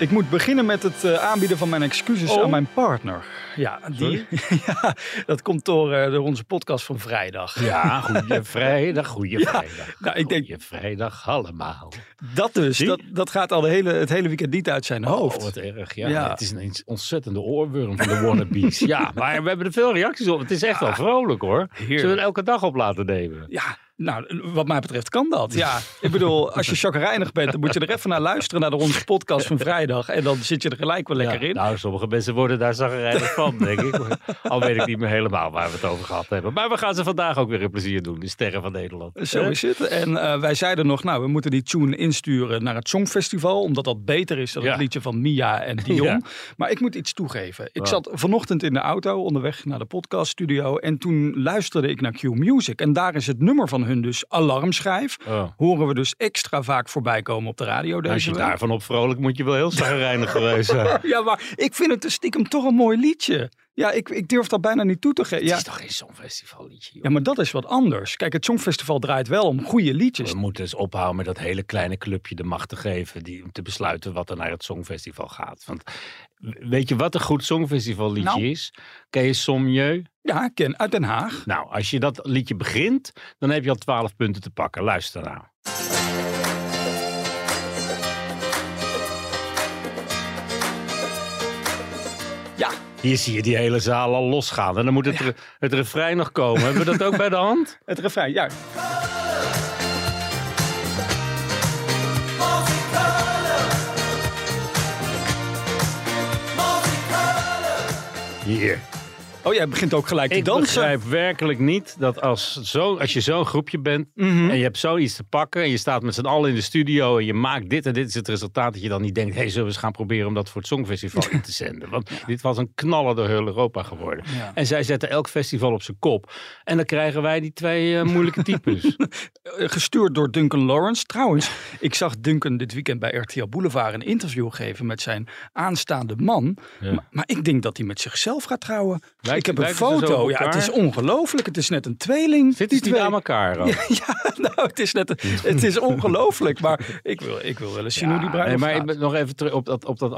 Ik moet beginnen met het uh, aanbieden van mijn excuses Oh. aan mijn partner. Ja, die, ja dat komt door, uh, door onze podcast van vrijdag. Ja, goede vrijdag, goede Ja, vrijdag. nou, ik denk- Goeie vrijdag allemaal. Dat dus, dat, dat gaat al de hele, het hele weekend niet uit zijn hoofd. Oh, wat erg. Ja, Ja. Het is een ontzettende oorworm van de wannabes. ja, maar we hebben er veel reacties op. Het is echt wel vrolijk hoor. Zullen we er elke dag op laten nemen? Ja, nou, wat mij betreft kan dat. Ja, ik bedoel, als je chagrijnig bent, dan moet je er even naar luisteren naar de onze podcast van vrijdag. En dan zit je er gelijk wel lekker Ja, in. Nou, sommige mensen worden daar zagrijnig van, denk ik. Al weet ik niet meer helemaal waar we het over gehad hebben. Maar we gaan ze vandaag ook weer een plezier doen. De Sterren van Nederland. Zo is het. En eh, wij zeiden nog, nou, we moeten die tune insturen naar het Songfestival. Omdat dat beter is dan Ja. het liedje van Mia en Dion. Ja. Maar ik moet iets toegeven. Ik zat vanochtend in de auto onderweg naar de podcaststudio. En toen luisterde ik naar Q Music. En daar is het nummer van hun dus Alarmschijf. Oh. Horen we dus extra vaak voorbij komen op de radio deze Als je week. daarvan op vrolijk moet je wel heel zagrijnig geweest zijn. Ja, maar ik vind het dus stiekem toch een mooi liedje. Ja, ik, ik durf dat bijna niet toe te geven. Het Ja, is toch geen songfestival liedje, joh. ja, maar dat is wat anders. Kijk, het Songfestival draait wel om goede liedjes. We moeten eens ophouden met dat hele kleine clubje de macht te geven. Die, om te besluiten wat er naar het Songfestival gaat. Want weet je wat een goed Songfestival liedje Nou. is? Ken je Sommieu? Ja, ik ken uit Den Haag. Nou, als je dat liedje begint, dan heb je al twaalf punten te pakken. Luister nou. Hier zie je die hele zaal al losgaan. En dan moet het, re- het refrein nog komen. Hebben we dat ook bij de hand? het refrein. Ja, Hier. Oh, jij begint ook gelijk te Ik dansen. begrijp werkelijk niet dat als, zo, als je zo'n groepje bent Mhm. en je hebt zoiets te pakken en je staat met z'n allen in de studio en je maakt dit en dit is het resultaat dat je dan niet denkt, hé, hey, zullen we eens gaan proberen om dat voor het Songfestival in te zenden? Want dit was een knaller door heel Europa geworden. Ja. En zij zetten elk festival op zijn kop. En dan krijgen wij die twee eh, moeilijke types. Eh, Gestuurd door Duncan Lawrence. Trouwens, ik zag Duncan dit weekend bij RTL Boulevard een interview geven met zijn aanstaande man. Ja. Maar, maar ik denk dat hij met zichzelf gaat trouwen. Lijkt- ik heb een foto. Ja, het is ongelooflijk. Het is net een tweeling. Zitten die niet aan elkaar? Ja, nou, het is net het is ongelooflijk. Maar ik wil, ik wil wel eens zien hoe die Ja, bruiloft nee, maar nog even terug op dat. Op dat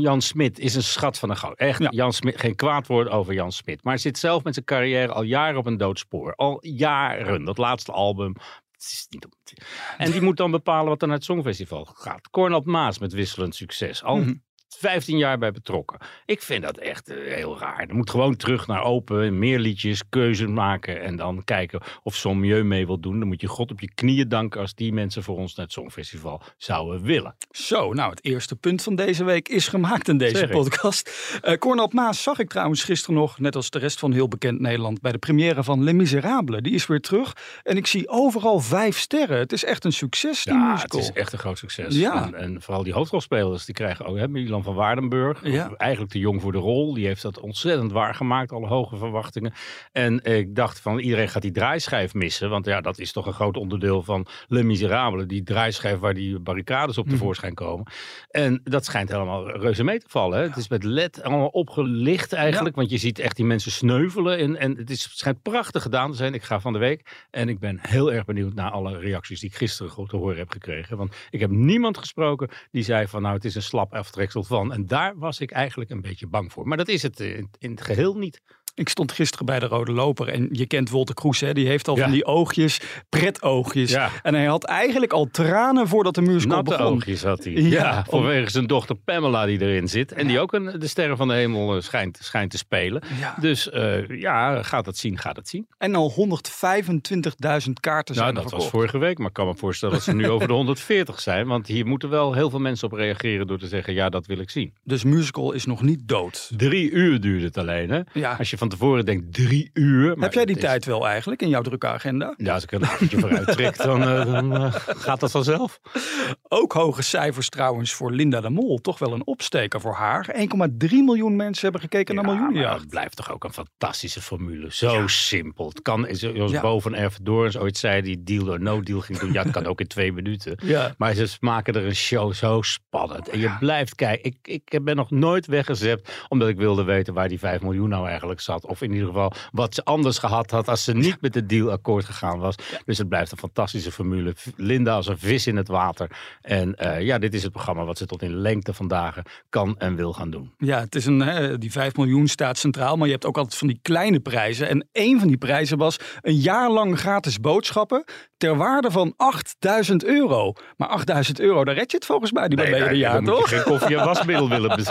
Jan Smit is een schat van een goud. Echt, Ja. Jan Smit, geen kwaad woord over Jan Smit. Maar zit zelf met zijn carrière al jaren op een doodspoor. Al jaren. Dat laatste album. het is niet om- En die moet dan bepalen wat er naar het Songfestival gaat. Cornel Maas met wisselend succes. Al Mhm. 15 jaar bij betrokken. Ik vind dat echt eh, heel raar. Er moet gewoon terug naar open, meer liedjes, keuze maken en dan kijken of Sommieu mee wil doen. Dan moet je God op je knieën danken als die mensen voor ons naar het Songfestival zouden willen. Zo, nou, het eerste punt van deze week is gemaakt in deze Zeg podcast. Cornel Maas zag ik trouwens gisteren nog, net als de rest van heel bekend Nederland, bij de première van Les Miserables. Die is weer terug en ik zie overal vijf sterren. Het is echt een succes, die Ja, het is echt een groot succes. Ja. En, en vooral die hoofdrolspelers, die krijgen ook, hè, Milan van Waardenburg, Ja. eigenlijk te jong voor de rol. Die heeft dat ontzettend waargemaakt, alle hoge verwachtingen. En ik dacht van, iedereen gaat die draaischijf missen, want ja, dat is toch een groot onderdeel van Les Miserables. Die draaischijf waar die barricades op Mhm. tevoorschijn komen. En dat schijnt helemaal reuze mee te vallen. Hè. Het is met LED allemaal opgelicht eigenlijk, want je ziet echt die mensen sneuvelen. En, en het, is, het schijnt prachtig gedaan te zijn. Ik ga van de week en ik ben heel erg benieuwd naar alle reacties die ik gisteren goed te horen heb gekregen. Want ik heb niemand gesproken die zei van nou het is een slap aftreksel van. En daar was ik eigenlijk een beetje bang voor. Maar dat is het in, in het geheel niet. Ik stond gisteren bij de Rode Loper en je kent Wolter Kroes, hè? die heeft al Ja. van die oogjes, pretoogjes. Ja. En hij had eigenlijk al tranen voordat de musical Natte begon. oogjes had hij. Ja, Ja, om- vanwege zijn dochter Pamela die erin zit. En die ook een, de sterren van de hemel eh, schijnt, schijnt te spelen. Ja. Dus eh, ja, gaat dat zien, gaat het zien. En al 125.000 kaarten zijn Nou, dat was vorige week, maar ik kan me voorstellen dat ze nu over de 140 zijn. Want hier moeten wel heel veel mensen op reageren door te zeggen, ja, dat wil ik zien. Dus musical is nog niet dood. Drie uur duurde het alleen, hè? Ja. Als je van van tevoren denkt drie uur. Heb jij die dat is- tijd wel eigenlijk in jouw drukke agenda? Ja, als ik er een avondje vooruit trek, dan, eh, dan eh, gaat dat vanzelf. Ook hoge cijfers trouwens voor Linda de Mol. Toch wel een opsteker voor haar. 1,3 miljoen mensen hebben gekeken naar Ja, Miljoenenjacht. Het blijft toch ook een fantastische formule. Zo simpel. Het kan, zoals Ja. Bo van Erfdoorns ooit zei, die deal or no deal ging doen. Ja, het kan ook in twee minuten. Ja. Maar ze maken er een show zo spannend. En je blijft kijken. Ik, ik ben nog nooit weggezept omdat ik wilde weten waar die 5 miljoen nou eigenlijk zat. Of in ieder geval wat ze anders gehad had als ze niet met de deal akkoord gegaan was. Dus het blijft een fantastische formule. Linda als een vis in het water. En eh, ja, dit is het programma wat ze tot in lengte vandaag kan en wil gaan doen. Ja, het is een, hè, die 5 miljoen staat centraal, maar je hebt ook altijd van die kleine prijzen. En een van die prijzen was een jaar lang gratis boodschappen ter waarde van 8000 euro. Maar 8000 euro, daar red je het volgens mij niet bij nee, jaar, toch? geen koffie en wasmiddel willen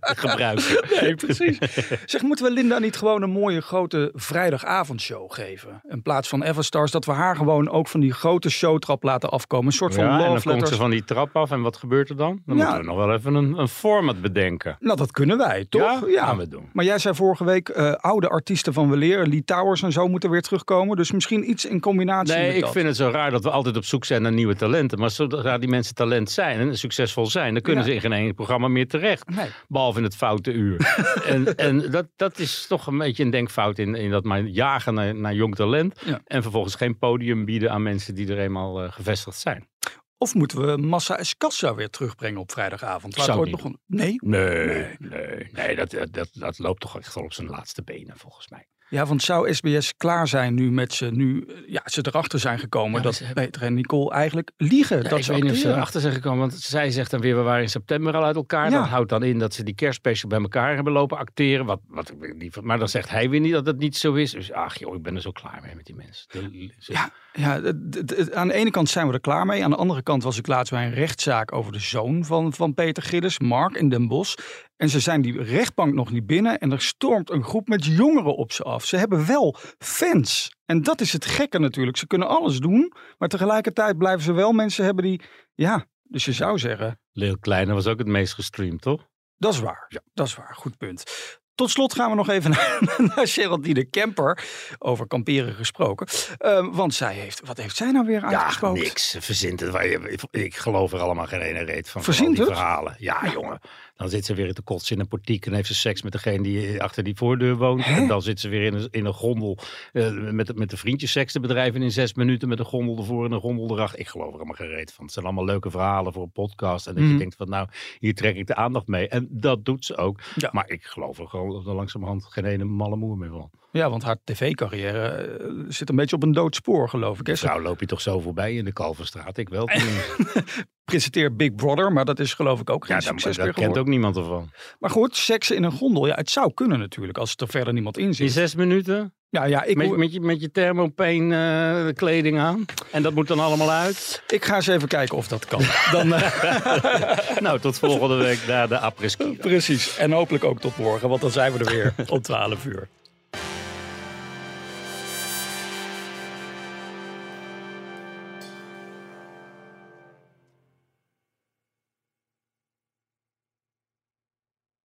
gebruiken. Nee, precies. Zeg, moeten we Linda niet gewoon een mooie grote vrijdagavondshow geven? In plaats van Everstars, dat we haar gewoon ook van die grote showtrap laten afkomen. Een soort van Ja, en dan love komt ze van die trap af en wat gebeurt er dan? Dan Ja. moeten we nog wel even een, een format bedenken. Nou, dat kunnen wij, toch? Ja? Gaan we doen. Maar jij zei vorige week, eh, oude artiesten van weleer, Lee Towers en zo moeten weer terugkomen. Dus misschien iets in combinatie Nee, ik vind het zo raar dat we altijd op zoek zijn naar nieuwe talenten. Maar zodra die mensen talent zijn en succesvol zijn, dan kunnen Ja. ze in geen één programma meer terecht. Nee. Behalve in het foute uur. en en dat, dat is toch een beetje een denkfout in, in dat maar jagen naar, naar jong talent. Ja. En vervolgens geen podium bieden aan mensen die er eenmaal eh, gevestigd zijn. Of moeten we Massa Escassa weer terugbrengen op vrijdagavond? Waar Zou het ooit. Nee? Nee, nee, nee, dat, dat, dat, dat loopt toch echt al op zijn laatste benen volgens mij. Ja, want zou SBS klaar zijn nu met ze, nu eh, ja, ze erachter zijn gekomen Ja, dat ze hebben- Peter en Nicole eigenlijk liegen? Ja, dat ik ze weet niet of ze erachter zijn gekomen, want zij zegt dan weer, we waren in september al uit elkaar. Ja. Dat houdt dan in dat ze die kerstspecial bij elkaar hebben lopen acteren. Wat, wat, maar dan zegt hij weer niet dat het niet zo is. Dus ach joh, ik ben er zo klaar mee met die mensen. De- ze- Ja, ja aan de ene kant zijn we er klaar mee. Aan de andere kant was ik laatst bij een rechtszaak over de zoon van, van Peter Gillis, Mark in Den Bosch. En ze zijn die rechtbank nog niet binnen en er stormt een groep met jongeren op ze af. Ze hebben wel fans. En dat is het gekke natuurlijk. Ze kunnen alles doen, maar tegelijkertijd blijven ze wel mensen hebben die, ja, dus je zou zeggen, Leel Kleine was ook het meest gestreamd, toch? dat is waar. Ja, dat is waar. Goed punt. Tot slot gaan we nog even naar, naar Geraldine Kemper. Over kamperen gesproken. Eh, want zij heeft, wat heeft zij nou weer Ja, uitgesproken? niks. Ze verzint het. Ik, geloof er allemaal geen ene reet van. Verzint die het? verhalen. Ja, jongen. Dan zit ze weer te kotsen in een portiek en heeft ze seks met degene die achter die voordeur woont. Hè? En dan zit ze weer in een, in een gondel eh, met, met de vriendjes seks te bedrijven in zes minuten met een gondel ervoor en een gondel erachter. Ik geloof er allemaal geen reet van. Het zijn allemaal leuke verhalen voor een podcast. En dat Mhm. je denkt van nou, hier trek ik de aandacht mee. En dat doet ze ook. Ja. Maar ik geloof er gewoon langzamerhand geen ene malle moer meer van. Ja, want haar tv-carrière eh, zit een beetje op een dood spoor, geloof ik. Hè? Vrouw loop je toch zo voorbij in de Kalverstraat? Ik wel. presenteert Big Brother, maar dat is geloof ik ook geen Ja, succes daar kent ook niemand ervan. Maar goed, seksen in een gondel, ja, het zou kunnen natuurlijk, als er verder niemand in In zit. zes minuten? Ja, ja, ik, Met, met, je, met je thermopane eh, kleding aan. En dat moet dan allemaal uit. ik ga eens even kijken of dat kan. Dan, eh, nou, tot volgende week naar de apres-ski. precies. En hopelijk ook tot morgen, want dan zijn we er weer om 12 uur.